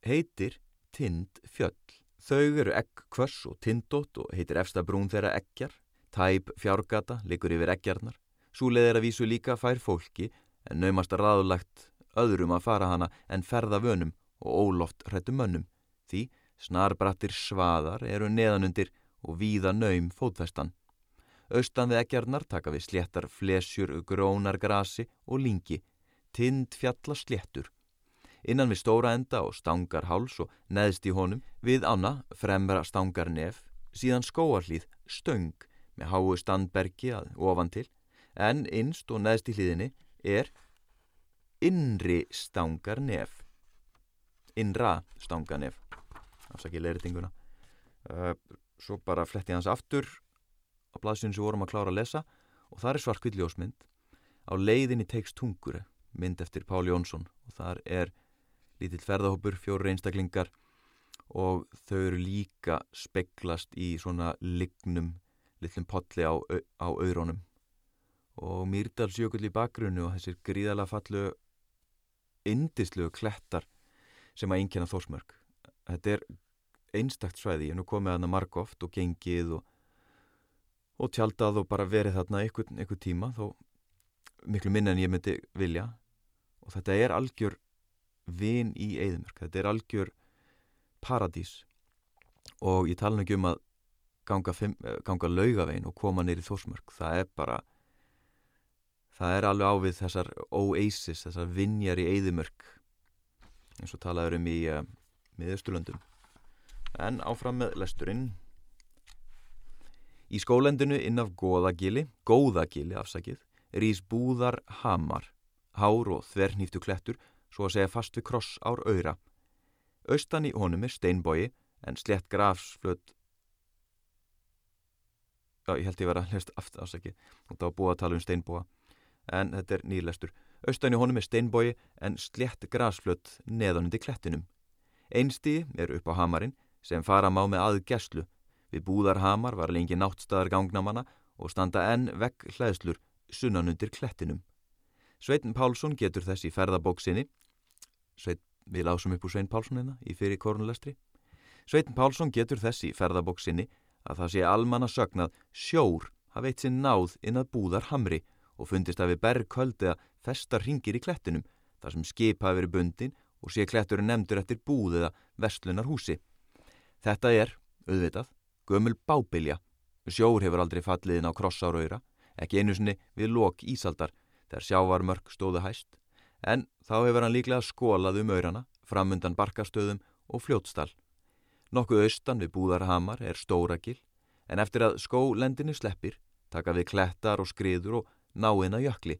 heitir Tind fjöll. Þau eru eggkvöss og tindótt og heitir efsta brún þeirra eggjar, Tæp fjárgata likur yfir eggjarnar. Súleið er að vísu líka fær fólki en naumast raðulagt öðrum að fara hana en ferða vönum og óloft hrettum mönnum. Því snarbrattir svaðar eru neðanundir og víða naum fótfestan. Austan við eggjarnar taka við sléttar flesjur, grónar grasi og lingi. Tind fjalla sléttur. Innan við stóra enda og stangar háls og neðst í honum við ána fremra stangar nef, síðan skóarlíð stöng með háu standbergi að ofan til. En innst og neðst í hlýðinni er innri stangar nef innra stangar nef afsakið leiritinguna uh, svo bara fletti hans aftur á blaðsynum sem vorum að klára að lesa og það er svarkvilljósmynd á leiðinni teikst tungur mynd eftir Pál Jónsson og þar er lítill ferðahópur, fjóru einstaklingar og þau eru líka speglast í svona lignum litlum potli á, á auðrónum og Mýrdalsjökull í bakgrunnu og þessir gríðala fallu indislu klettar sem að inkjana þórsmörk. Þetta er einstakt svæði en nú komið þarna margóft og gengið og, og tjaldað og bara verið þarna einhvern tíma þó miklu minna en ég myndi vilja. Og þetta er algjör vin í eðimörk, þetta er algjör paradís og ég tala ekki um að ganga, eh, ganga laugavegin og koma neyri þósmörk það er bara það er alveg ávið þessar oasis þessar vinjar í eðimörk eins og talaður um í uh, miðausturlöndum. En áfram með lesturinn. Í skólendinu inn af góðagili, góðagili afsakið, rýs búðar hamar, hár og þvernýftu klettur, svo að segja fast við kross ár öyra. Austan í honum er steinbói en slett grafsflöt Já, ég held ég verið að hlust aftur afsakið og þá búið að tala um steinbóa en þetta er nýrlestur. Austan í honum er steinbói en slett grafsflöt neðanundi klettinum. Einstí er upp á hamarinn sem fara má með aðgæslu. Við búðarhamar var lengi náttstaðar gangnamanna og standa enn vegg hlæðslur sunnanundir klettinum. Sveitin Pálsson getur þess í ferðabóksinni Sveit, við lásum upp úr Svein Pálsson hérna í fyrir korunlestri Sveitin Pálsson getur þess í ferðabóksinni að það sé almanna sögnað sjór hafa eitt sinn náð inn að búðar hamri og fundist að við bergköldi að festa ringir í klettinum þar sem skip hafi verið bundin og sé kletturinn nefndur eftir búð eða vestlunar húsi. Þetta er, auðvitað, gömul bábilja. Sjór hefur aldrei fallið inn á krossárauðra, ekki einu sinni við lok ísaldar þegar sjávarmörk stóðu hæst, en þá hefur hann líklega skólað um aurana, framundan barkastöðum og fljótstall. Nokkuð austan við búðarhamar er stóragil, en eftir að skólendinu sleppir, taka við klettar og skriður og náina jökli,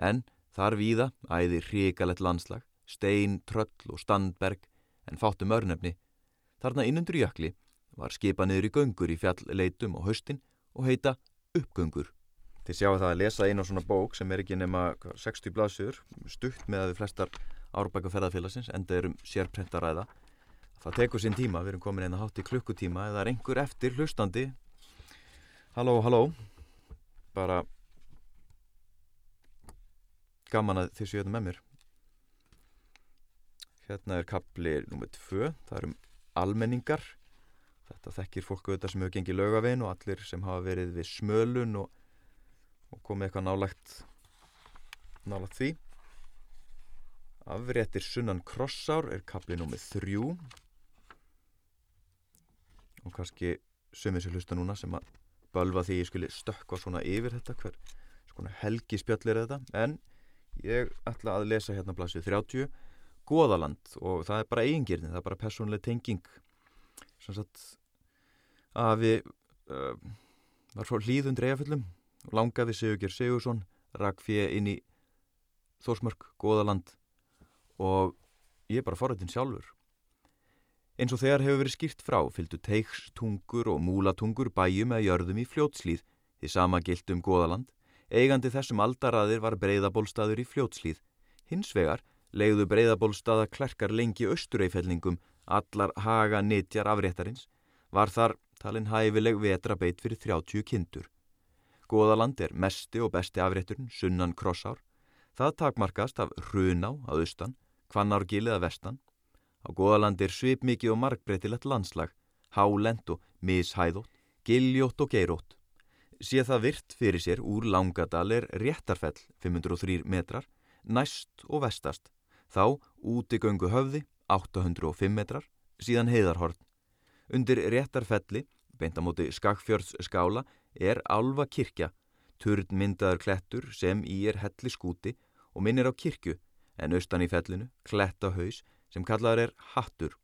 en þar víða æði hrikalett landslag, stein, tröll og standberg, en fátum örnefni. Þarna innundur jökli var skipa niður í göngur í fjallleitum og höstin og heita uppgöngur. Þið sjáu það að lesa einu svona bók sem er ekki nema 60 blasur, stutt með að við flestar árbæku ferðarfélagsins, enda erum sérprentaræða. Það tekur sín tíma, við erum komin einn að hátt í klukkutíma, eða er einhver eftir hlustandi. Halló, halló, bara gaman að þið séu þetta með mér. Hérna er kapli nummið 2, það er um almenningar. Þetta þekkir fólku auðvitað sem hefur gengið lögavinn og allir sem hafa verið við smölun og og komið eitthvað nálagt nálagt því. Afréttir sunnan krossár er kaplið nómið þrjú. Og kannski sömið sér hlusta núna sem að bölva því ég skuli stökka svona yfir þetta hver svona helgispjall er þetta. En ég ætla að lesa hérna blasið 30 Góðaland og það er bara eigingirni, það er bara personlega tenging. Sem sagt að við uh, var svo hlýðund reyðaföllum langaði Sigurger Sigursson rakk fyrir inn í Þórsmörk, Góðaland og ég er bara forrættin sjálfur. Eins og þegar hefur verið skýrt frá fylgdu teikstungur og múlatungur bæjum eða jörðum í fljótslýð því sama gilt um Góðaland. Eigandi þessum aldaraðir var breyðabólstaður í fljótslýð. Hins vegar leiðu breyðabólstaða klerkar lengi austureifellingum allar haga nitjar afréttarins var þar talin hæfileg vetrabeit fyrir 30 kindur. Góðaland er mesti og besti afrétturinn, sunnan krossár. Það takmarkast af Hruná að austan, Hvannárgilið að vestan. Á Góðaland er svipmikið og markbreytilegt landslag, hálend og mishæðótt, giljótt og geirótt. Sér það virt fyrir sér úr Langadal er réttarfell 503 metrar, næst og vestast. Þá úti göngu höfði 805 metrar, síðan heiðarhorn. Undir réttarfelli, beint á móti Skagfjörðs skála, er Alva kirkja, turn myndaður klettur sem í er helli skúti og minnir á kirkju en austan í fellinu kletta haus sem kallaður er hattur.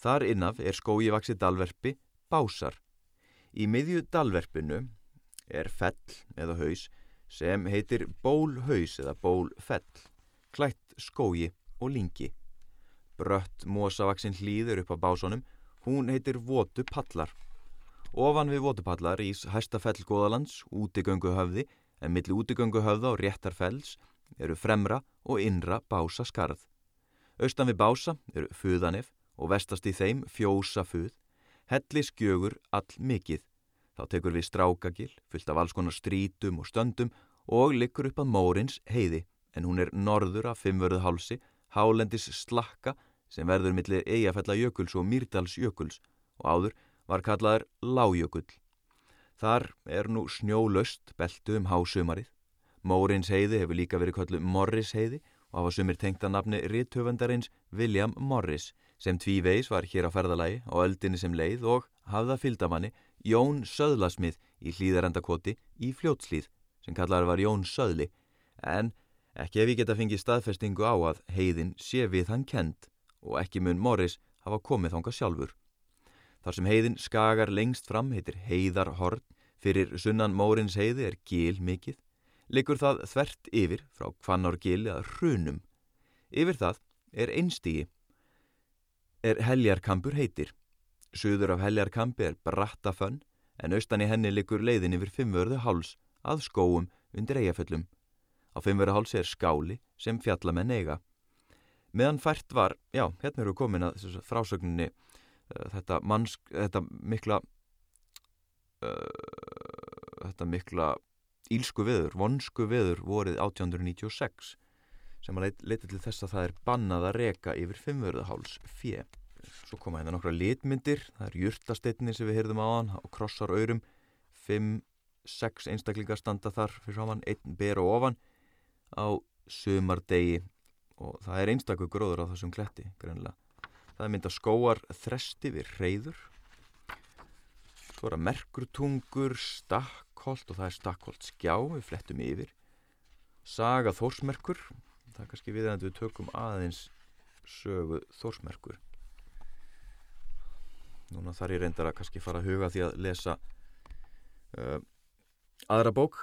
Þar innaf er skójivaksi dalverfi básar. Í miðju dalverfinu er fell eða haus sem heitir bólhaus eða bólfell, klætt skóji og lingi. Brött mósavaksinn hlýður upp á básunum, hún heitir votu pallar. Ofan við Votupallar ís hæstafell Góðalands, útigöngu höfði, en milli útigöngu höfða og réttarfells eru fremra og innra bása skarð. Austan við bása eru fuðanef og vestast í þeim fjósa fuð, helli skjögur all mikið. Þá tekur við strákagil, fyllt af alls konar strítum og stöndum og liggur upp að Mórins heiði, en hún er norður af fimmvörðu hálsi, hálendis slakka sem verður millir eigafella-jökuls og mýrdals-jökuls og áður var kallaður Lájökull. Þar er nú snjólöst beltu um hásumarið. Mórins heiði hefur líka verið kalluð Morris heiði og hafa sumir tengt að nafni rittöfundarins William Morris sem tvíveis var hér á ferðalagi á öldinni sem leið og hafða fyldamanni Jón Söðlasmið í hlýðarendakoti í fljótslýð sem kallaður var Jón Söðli en ekki ef ég geta fengið staðfestingu á að heiðin sé við hann kend og ekki mun Morris hafa komið þánga sjálfur. Þar sem heiðin skagar lengst fram heitir heiðarhorn, fyrir sunnan Mórins heiði er gil mikið, likur það þvert yfir frá kvannárgili að hrunum. Yfir það er einstígi, er heljarkampur heitir. Suður af heljarkampi er brattafönn, en austan í henni likur leiðin yfir fimmvörðu háls að skóum undir eigaföllum. Á fimmvörðu háls er skáli sem fjallamenn eiga. Meðan fært var, já, hérna eru komin að frásögninni þetta, mannsk, þetta mikla uh, þetta mikla ílsku veður, vonsku veður vorið 1896 sem að leita til þess að það er bannað að reka yfir fimmvörðaháls fjö. Svo koma hérna nokkra litmyndir, það er júrtasteytni sem við heyrðum á hann og krossar öyrum, fimm, sex einstaklingar standa þar fyrir saman, einn ber og ofan á sumardegi og það er einstaklega gróður á þessum kletti, greinlega. Það er mynda skóar þresti við reyður Svo er það merkurtungur, stakkholt og það er stakkholt skjá við flettum yfir. Saga þórsmerkur, það er kannski við að við tökum aðeins sögu þórsmerkur. Núna þar ég reyndar að kannski fara að huga því að lesa uh, aðra bók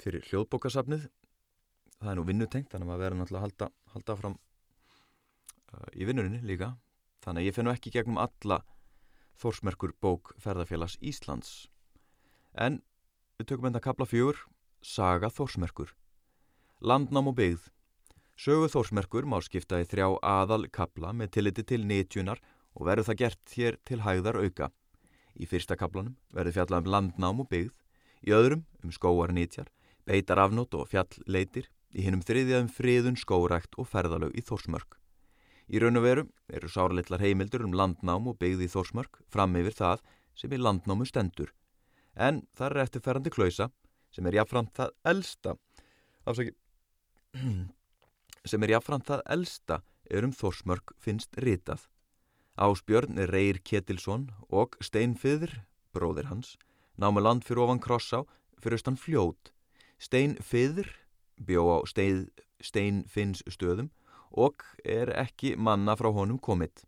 fyrir hljóðbókasafnið. Það er nú vinnutengt, þannig að maður verður náttúrulega að halda, halda fram uh, í vinnurinni líka. Þannig að ég fennu ekki gegnum alla Þórsmerkur bók ferðarfélags Íslands. En við tökum enda kapla fjögur, Saga Þórsmerkur. Landnám og byggð. Sögu Þórsmerkur má skipta í þrjá aðal kapla með tilliti til nýtjunar og verður það gert hér til hægðar auka. Í fyrsta kaplanum verður fjallað um landnám og byggð, í öðrum um skóar nýtjar, beitar afnót og fjallleitir, í hinnum þriðja um friðun skórækt og ferðalög í Þórsmörk. Í raun og veru eru sáralitlar heimildur um landnám og byggði í Þórsmörk fram yfir það sem er landnámu stendur. En það er eftirferrandi klausa sem er jáfnframt það elsta afsaki, sem er jáfnframt það elsta er um Þórsmörk finnst ritað. Ásbjörn er Reyr Ketilsson og Steinfiður, bróðir hans, námu land fyrir ofan Krossá fyrir austan fljót. Steinfiður bjó á Steinfinns stöðum og er ekki manna frá honum komið.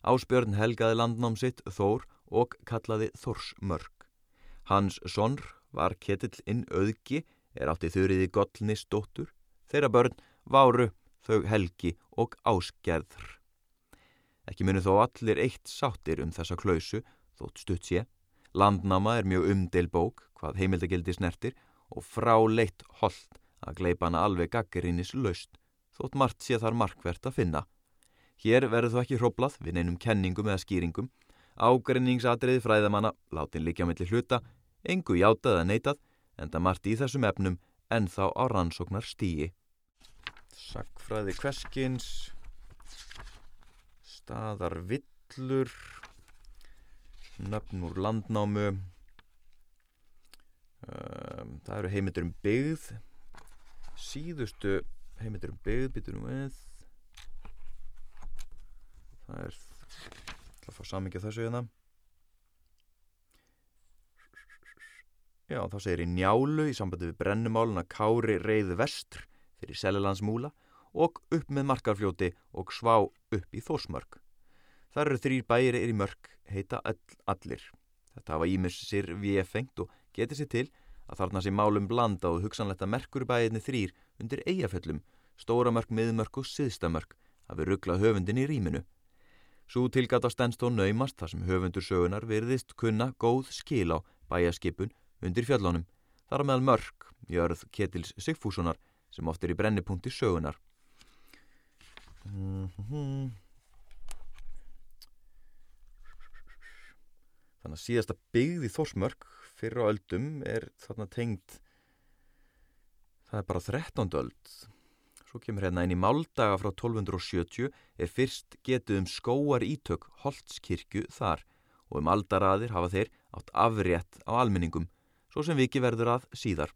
Ásbjörn helgaði landnám sitt Þór og kallaði Þórsmörk. Hans sonr var ketill inn auðgi, er átti þurriði Gollnis dóttur, þeirra börn váru þau helgi og ásgerður. Ekki munu þó allir eitt sáttir um þessa klausu, þótt stutt sé. Landnáma er mjög umdel bók, hvað heimildagildi snertir, og fráleitt hold að gleipa hana alveg gaggrinnis laust þótt margt sé þar markvert að finna. Hér verður þú ekki hróplað við neinum kenningum eða skýringum, ágrinningsatriði fræðamanna, látin líka melli hluta, engu játað eða neitað, enda margt í þessum efnum en þá á rannsóknar stíi. Sackfræði kveskins, staðar villur, nöfn úr landnámu, um, það eru heimildur um byggð, síðustu heimildur um byggð, byttur nú við. Það er að fá samingja þessu hérna. Já þá segir í njálu í sambandi við brennumálun að Kári reyði vestr fyrir Selelandsmúla og upp með markarfljóti og svá upp í Þósmörk þar eru þrýr bæri er í mörk heita all, allir. Þetta hafa ímissir við fengt og getið sér til að þarna sé málum blanda og hugsanlegt að merkurbæðinni þrýr undir eigaföllum, stóramörk, miðmörk og siðstamörk hafi rugglað höfundin í rýminu. Svo tilgata stendst og naumast þar sem höfundur sögunar virðist kunna góð skil á bæjaskipun undir fjallónum, þar meðal mörk, jörð Ketils Sigfússonar sem oft er í brennipunkti sögunar. Þannig að síðasta byggð í Þórsmörk fyrir á öldum er þarna tengt það er bara 13. öld svo kemur hérna inn í máldaga frá 1270 er fyrst getið um skóar ítök Holtskirkju þar og um aldaraðir hafa þeir átt afrétt á almenningum svo sem viki verður að síðar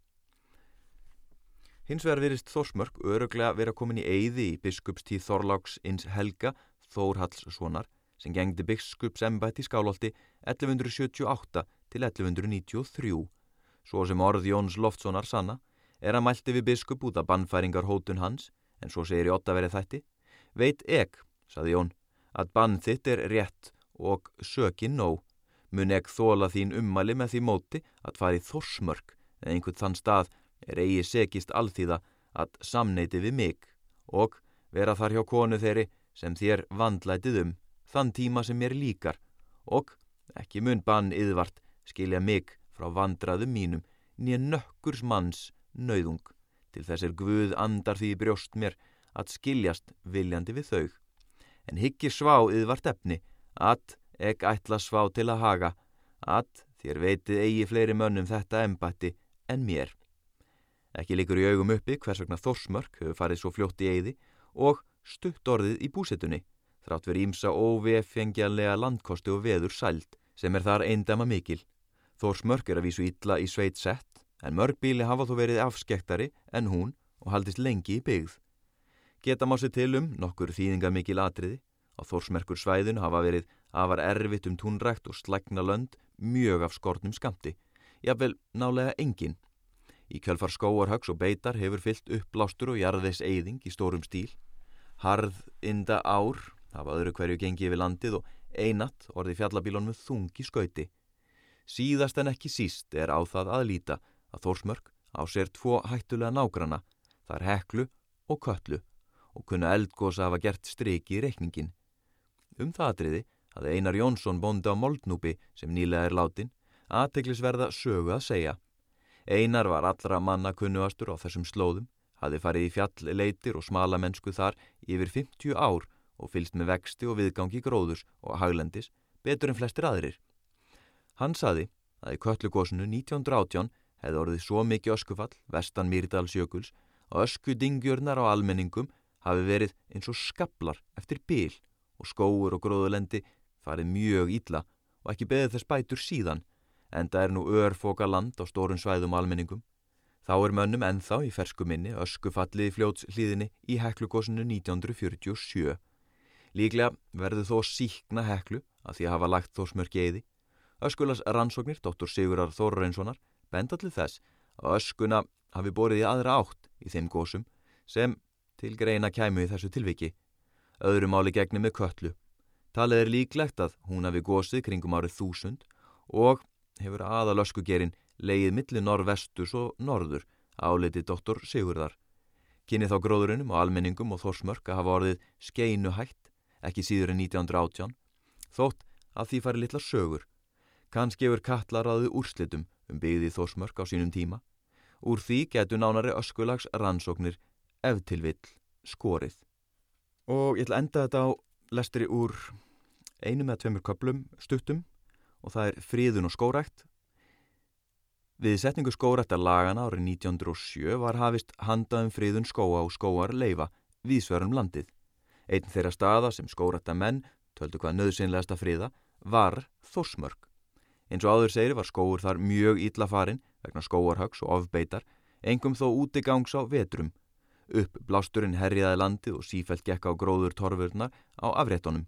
Hins vegar virist Þórsmörk öruglega vera komin í eyði í biskupstíð Þorláks ins Helga Þórhalssonar sem gengdi biskupsembætt í skálolti 1178 til 1193. Svo sem orð Jóns Loftssonar sanna er að mælti við biskup út af bannfæringar hótun hans, en svo segir í ottaveri þætti, veit ek, saði Jón, að bann þitt er rétt og sökin nóg. Mun ekki þóla þín ummæli með því móti að fari þorsmörk en einhvern þann stað er eigi segist alþýða að samneiti við mig og vera þar hjá konu þeirri sem þér vandlætið um þann tíma sem mér líkar og ekki mun bann yðvart skilja mig frá vandraðum mínum nýja nökkurs manns nauðung til þessir guð andar því brjóst mér að skiljast viljandi við þau en higgi svá yðvart efni að ek ætla svá til að haga að þér veitið eigi fleiri mönnum þetta embatti en mér. Ekki likur í augum uppi hvers vegna Þorsmörk hefur farið svo fljótt í eigði og stutt orðið í búsettunni, þrátt verið ímsa óvefengjanlega landkosti og veður sælt sem er þar eindama mikil. Þorsmörk er að vísu illa í sveit sett, en mörgbíli hafa þó verið afskektari en hún og haldist lengi í byggð. Geta má sér til um nokkur þýðinga mikil atriði, á Þorsmerkur svæðun hafa verið afar erfitt um túnrækt og slækna lönd mjög af skortnum skamti, jáfnvel nálega engin. Í kjölfar skóarhags og beitar hefur fyllt uppblástur og jarðeis eyðing í stórum stíl. Harð inda ár hafa öðru hverju gengið við landið og einatt orði fjallabílon með þungi skauti. Síðast en ekki síst er á það að líta að Þórsmörk á sér tvo hættulega nágrana, þar heklu og köllu og kunna eldgósa hafa gert striki í reikningin. Um það atriði að Einar Jónsson bondi á Moldnúpi sem nýlega er látin, aðteglisverða sögu að segja. Einar var allra manna kunnuastur á þessum slóðum, hafi farið í fjallleitir og smala mennsku þar yfir 50 ár og fylst með vexti og viðgangi gróðurs og haglendis betur en flestir aðrir. Hann saði að í köllugósinu 1918 hefði orðið svo mikið öskufall, vestan Mýrdalsjökuls, og öskudingjörnar á almenningum hafi verið eins og skablar eftir bíl og skóur og gróðulendi farið mjög ítla og ekki beðið þess bætur síðan, en það er nú örfoka land á stórun svæðum almenningum. Þá er mönnum ennþá í fersku minni öskufallið fljóts hlýðinni í heklugósinu 1947. Líklega verður þó síkna heklu að því að hafa lagt þó smörki eiði. Öskulas rannsóknir, dóttur Sigurar Þorreinssonar, benda til þess að öskuna hafi borið í aðra átt í þeim gósum sem til greina kæmu í þessu tilviki. Öðru máli gegni með köllu Talið er líklegt að hún hafi gósið kringum árið þúsund og hefur aðalöskugerinn leið milli norvestus og norður áleiti doktor Sigurðar. Kynni þá gróðurinnum og almenningum og þórsmörk að hafa orðið skeinu hætt, ekki síður en 1918, þótt að því fari litla sögur. Kanski hefur kattlarraðu úrslitum um byggði þórsmörk á sínum tíma. Úr því getur nánari öskulags rannsóknir ef til vill skorið. Og ég ætla að enda þetta á lestri úr einu með tveimur köplum stuttum og það er fríðun og skórækt. Við setningu skóræktar lagana árið 1907 var hafist handaðum fríðun skóa og skóar leifa vísverum landið. Einn þeirra staða sem skórækta menn, töldu hvað nöðsynlegasta fríða, var þorsmörk. Eins og áður segri var skóur þar mjög ítla farin vegna skóarhags og ofbeitar, engum þó útigangs á vetrum. Upp blásturinn herriðaði landið og sífælt gekka á gróður torfurnar á afréttonum.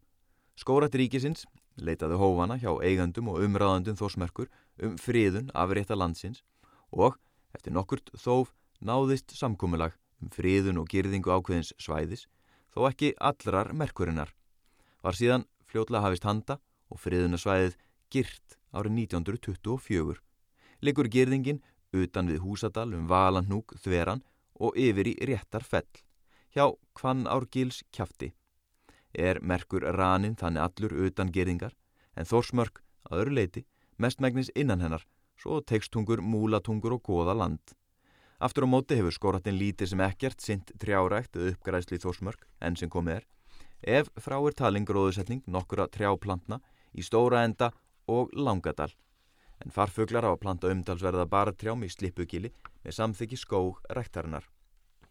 Skórat ríkisins leitaði hófana hjá eigandum og umræðandum þósmerkur um friðun afrétta landsins og eftir nokkurt þóf náðist samkómulag um friðun og girðingu ákveðins svæðis þó ekki allrar merkurinnar. Var síðan fljótlega hafist handa og friðunasvæðið girt árið 1924. Liggur girðingin utan við húsadal um valandnúk þveran og yfir í réttar fell hjá Kvann Árgils kjafti er merkur ranin þannig allur utan gerðingar en þórsmörk að öru leiti mestmægnis innan hennar svo tekstungur, múlatungur og goða land. Aftur á móti hefur skoratinn lítið sem ekkert sint trjárækt eða uppgræsli þórsmörk enn sem komið er ef frá er talin gróðusetning nokkura trjáplantna í stóra enda og langadal en farfuglar á að planta umtalsverða bartrjám í slippugili með samþyggi skóg rektarinnar.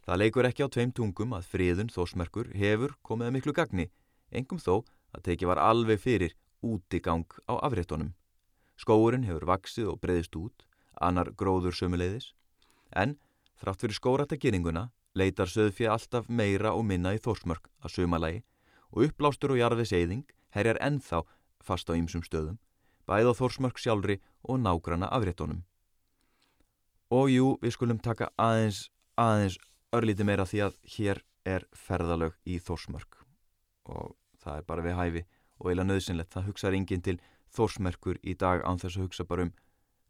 Það leikur ekki á tveim tungum að friðun þósmerkur hefur komið að miklu gagni, engum þó að teki var alveg fyrir útigang á afréttonum. Skóurinn hefur vaksið og breyðist út, annar gróður sömuleiðis, en þrátt fyrir skórattagiringuna leitar söðfið alltaf meira og minna í þósmörk að sömalagi og uppblástur og jarfið seiðing herjar ennþá fast á ýmsum stöðum, bæð á þósmörk sjálfri og nágrana afréttonum. Og jú, við skulum taka aðeins, aðeins örlítið meira því að hér er ferðalög í Þórsmörk. Og það er bara við hæfi og eila nöðsynlegt, það hugsaður enginn til þórsmerkur í dag án þess að hugsa bara um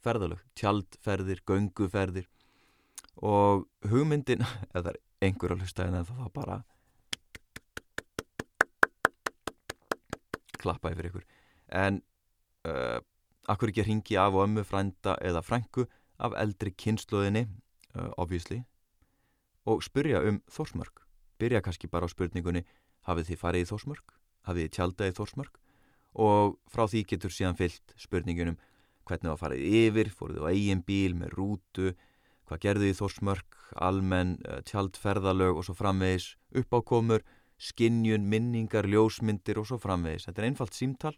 ferðalög, tjaldferðir, gönguferðir. Og hugmyndin, eða það er einhver að hlusta en það þá bara klappa yfir ykkur. En uh, akkur ekki að ringi af og ömmu frænda eða frængu af eldri kynnslóðinni uh, obviously. Og spyrja um þórsmörk. Byrja kannski bara á spurningunni hafið þið farið í þórsmörk, hafið þið tjaldað í þórsmörk? Og frá því getur síðan fyllt spurningunum hvernig það farið yfir, fóruð á eigin bíl með rútu, hvað gerðu þið þórsmörk, almenn, uh, tjaldferðalög og svo framvegis, uppákomur skinnjun, minningar, ljósmyndir og svo framvegis. Þetta er einfalt símtal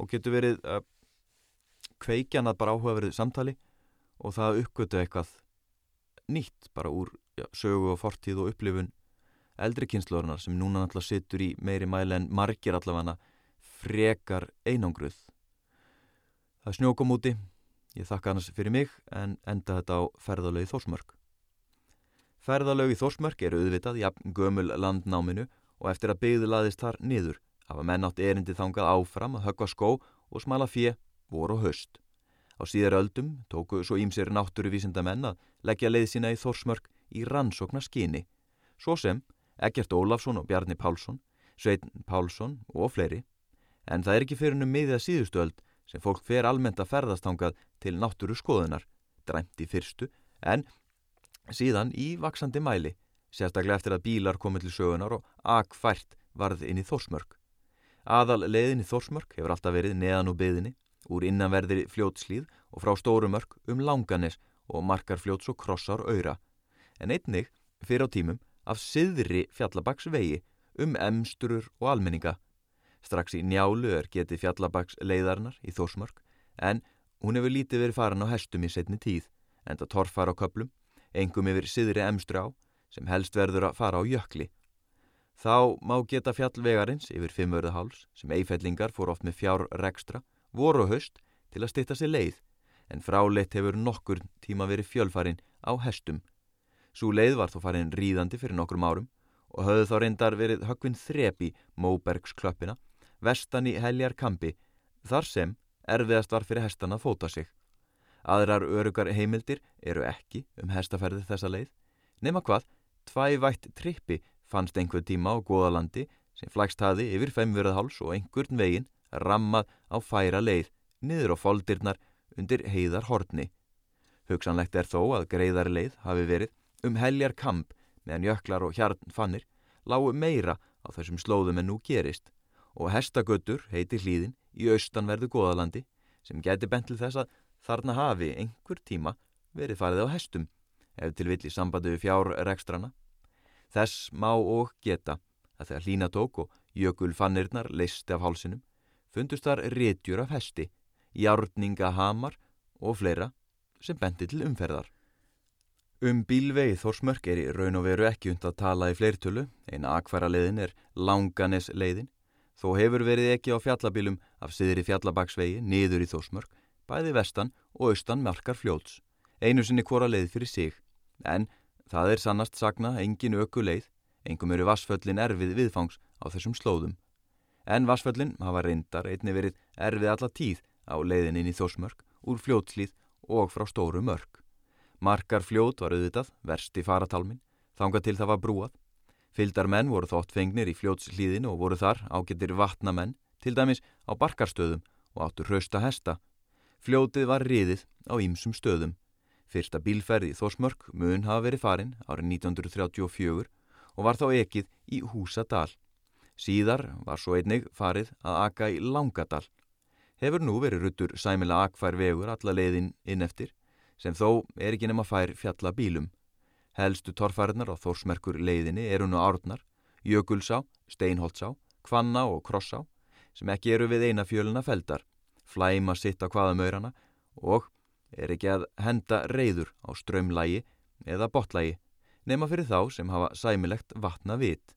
og getur verið uh, kveikjan að bara áhugaverðið samtali og það uppgötu eitthvað nýtt bara úr já, sögu og fortíð og upplifun eldri kynnslórunar sem núna náttúrulega sittur í meiri mæli en margir allavega frekar einangruð. Það er snjókom úti, ég þakka annars fyrir mig en enda þetta á ferðalögi Þórsmörk. Ferðalögi Þórsmörk eru auðvitað jafn gömul landnáminu og eftir að byggðu laðist þar niður hafa menn átt erindi þangað áfram að höggva skó og smala fjö voru og höst. Á síðar öldum tóku svo ímsir náttúruvísinda menn að leggja leið sína í Þórsmörk í rannsóknar skyni, svo sem Egert Ólafsson og Bjarni Pálsson, Sveitn Pálsson og fleiri, en það er ekki fyrir um miðið að síðustu öld sem fólk fer almennt að ferðast þangað til náttúru skoðunar, dræmt í fyrstu, en síðan í vaksandi mæli, sérstaklega eftir að bílar komið til sögunar og akfært varð inn í Þórsmörk. Aðal leiðin í Þórsmörk hefur alltaf verið neðan úr byðinni, úr innanverðri fljótslíð og frá Stórumörk um Langanes og markarfljóts og krossar öyra, en einnig fyrir á tímum af siðri fjallabaksvegi um emsturur og almenninga. Strax í njálu er getið fjallabaks leiðarnar í Þórsmörk, en hún hefur lítið verið farin á hestum í setni tíð, enda torfar á köplum, engum yfir siðri emstur á, sem helst verður að fara á jökli. Þá má geta fjallvegarins yfir fimmörðaháls sem eifellingar fór oft með fjár rekstra, voru höst til að stitta sér leið, en fráleitt hefur nokkur tíma verið fjölfarin á hestum. Svo leið var þó farin ríðandi fyrir nokkrum árum og höfðu þá reyndar verið högvinn þrepi Móbergsklöppina, vestan í heljar kampi, þar sem erfiðast var fyrir hestan að fóta sig. Aðrar örugar heimildir eru ekki um hestaferði þessa leið, nema hvað, tvævætt trippi fannst einhver tíma á góðalandi sem flækst hafi yfir femverðháls og einhvern veginn rammað á færa leið niður á foldirnar undir heiðar hortni. Hugsanlegt er þó að greiðar leið hafi verið um heljar kamp meðan jöklar og hjarn fannir lágu meira á þessum slóðum en nú gerist og hestagötur heiti hlýðin í austanverðu góðalandi sem geti bent til þess að þarna hafi einhver tíma verið farið á hestum ef til vill í sambandi við fjárrekstrana. Þess má og geta að þegar hlína tók og jökulfannirnar leisti af hálsinum fundust þar rétjur af hesti, járningahamar og fleira sem bendi til umferðar. Um bílvegi Þórsmörk er í raun og veru ekki und að tala í fleirtölu, eina akværa leiðin er Langanes leiðin, þó hefur verið ekki á fjallabílum af siðri fjallabaksvegi niður í Þórsmörk, bæði vestan og austan markar fljóts, einu sinni hvora leið fyrir sig, en það er sannast sagna engin öku leið, engum eru vassföllin erfið viðfangs á þessum slóðum. En vassföllin hafa reyndar einni verið erfið alla tíð á leiðin inn í Þórsmörk, úr fljótslíð og frá stóru mörk. Markar fljót var auðvitað, verst í faratalmin, þanga til það var brúað. Fyldar menn voru þótt fengnir í fljótslíðinu og voru þar ágetir vatnamenn, til dæmis á barkarstöðum og áttur hrausta hesta. Fljótið var riðið á ýmsum stöðum. Fyrsta bílferði Þórsmörk mun hafa verið farin árið 1934 og var þá ekið í Húsadal. Síðar var svo einnig farið að aka í Langadal. Hefur nú verið ruttur sæmila akfær vegur alla leiðin inn eftir sem þó er ekki nema fær fjalla bílum. Helstu torfæriðnar á þórsmerkur leiðinni eru nú árnar, Jökulsá, Steinholtsá, Kvanna og Krossá sem ekki eru við eina fjöluna feldar, flæma sitt á hvaðamöyrana og er ekki að henda reyður á strömlægi eða botlægi nema fyrir þá sem hafa sæmilegt vatna vit.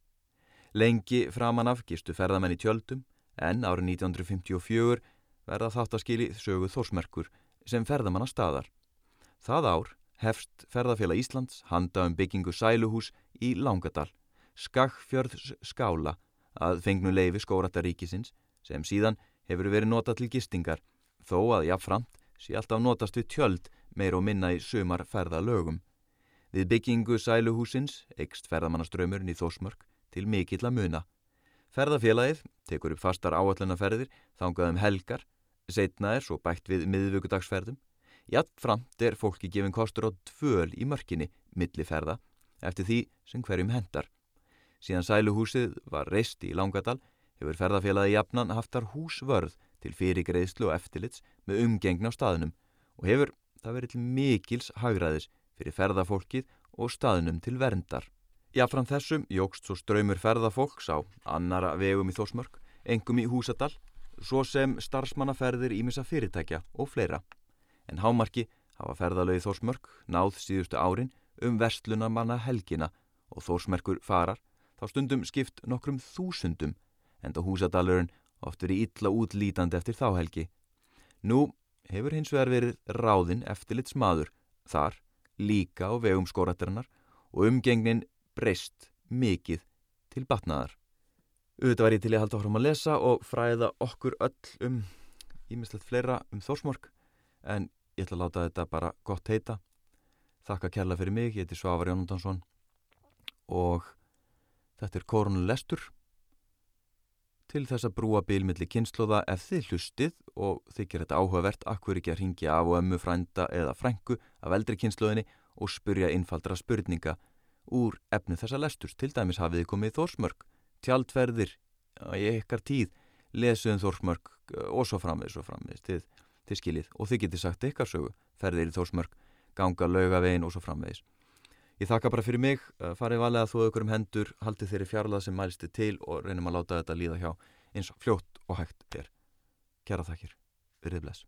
Lengi framan af gistu ferðamenn í tjöldum en árið 1954 verða þátt að skilji sögu þórsmerkur sem ferðamanna staðar. Það ár hefst ferðarfélag Íslands handa um byggingu sæluhús í Langadal, Skagfjörðs skála að fengnu leifi skórattaríkisins sem síðan hefur verið notað til gistingar þó að jáfnframt sé alltaf notast við tjöld meir og minna í sumar ferðalögum. Við byggingu sæluhúsins eikst ferðamannaströymurinn í Þósmörk til mikill að muna. Ferðafélagið tekur upp fastar áallunaferðir þangaðum helgar, setna er svo bætt við miðvöggudagsferðum. Játtframt er fólki gefin kostur á tvöl í mörkinni milliferða eftir því sem hverjum hendar. Síðan sæluhúsið var reist í Langadal hefur ferðafélagi jafnan haftar húsvörð til fyrirgreðslu og eftirlits með umgengna á staðnum og hefur það verið til mikils hagraðis fyrir ferðafólkið og staðnum til verndar. Jáfram þessum jógst svo ströymur ferðafólks á annara vegum í Þósmörk, engum í Húsadal, svo sem starfsmannaferðir ímissa fyrirtækja og fleira. En hámarki hafa ferðalögi Þósmörk náð síðustu árin um vestlunamanna helgina og Þósmerkur farar þá stundum skipt nokkrum þúsundum en þá Húsadalurinn oft verið illa útlítandi eftir þá helgi. Nú hefur hins vegar verið ráðinn eftirlits maður þar líka á vegum skórattarinnar og umgengnin breyst mikið til batnaðar. Auðvitað var ég til að halda áfram að lesa og fræða okkur öll um ímislegt fleira um þórsmork en ég ætla að láta þetta bara gott heita. Þakka kærlega fyrir mig, ég heiti Svavar Jónundansson og þetta er Korun Lestur til þess að brúa bílmiðli kynnslóða ef þið hlustið og þykir þetta áhugavert akkur ekki að ringja af og ömmu frænda eða frængu af eldri kynnslóðinni og spurja innfaldra spurninga úr efnu þessa lesturs. Til dæmis hafið þið komið Þórsmörk, tjaldferðir í ykkar tíð, lesuðum Þórsmörk og svo framvegis og framvegis. Til, til skilið. Og þið getið sagt ykkar sögu, ferðir í Þórsmörk, ganga laugavegin og svo framvegis. Ég þakka bara fyrir mig, farið valega þú aukur um hendur, haldið þeirri fjarlað sem mælsti til og reynum að láta þetta líða hjá eins fljótt og hægt er. Kjæra þakkir, verið bless.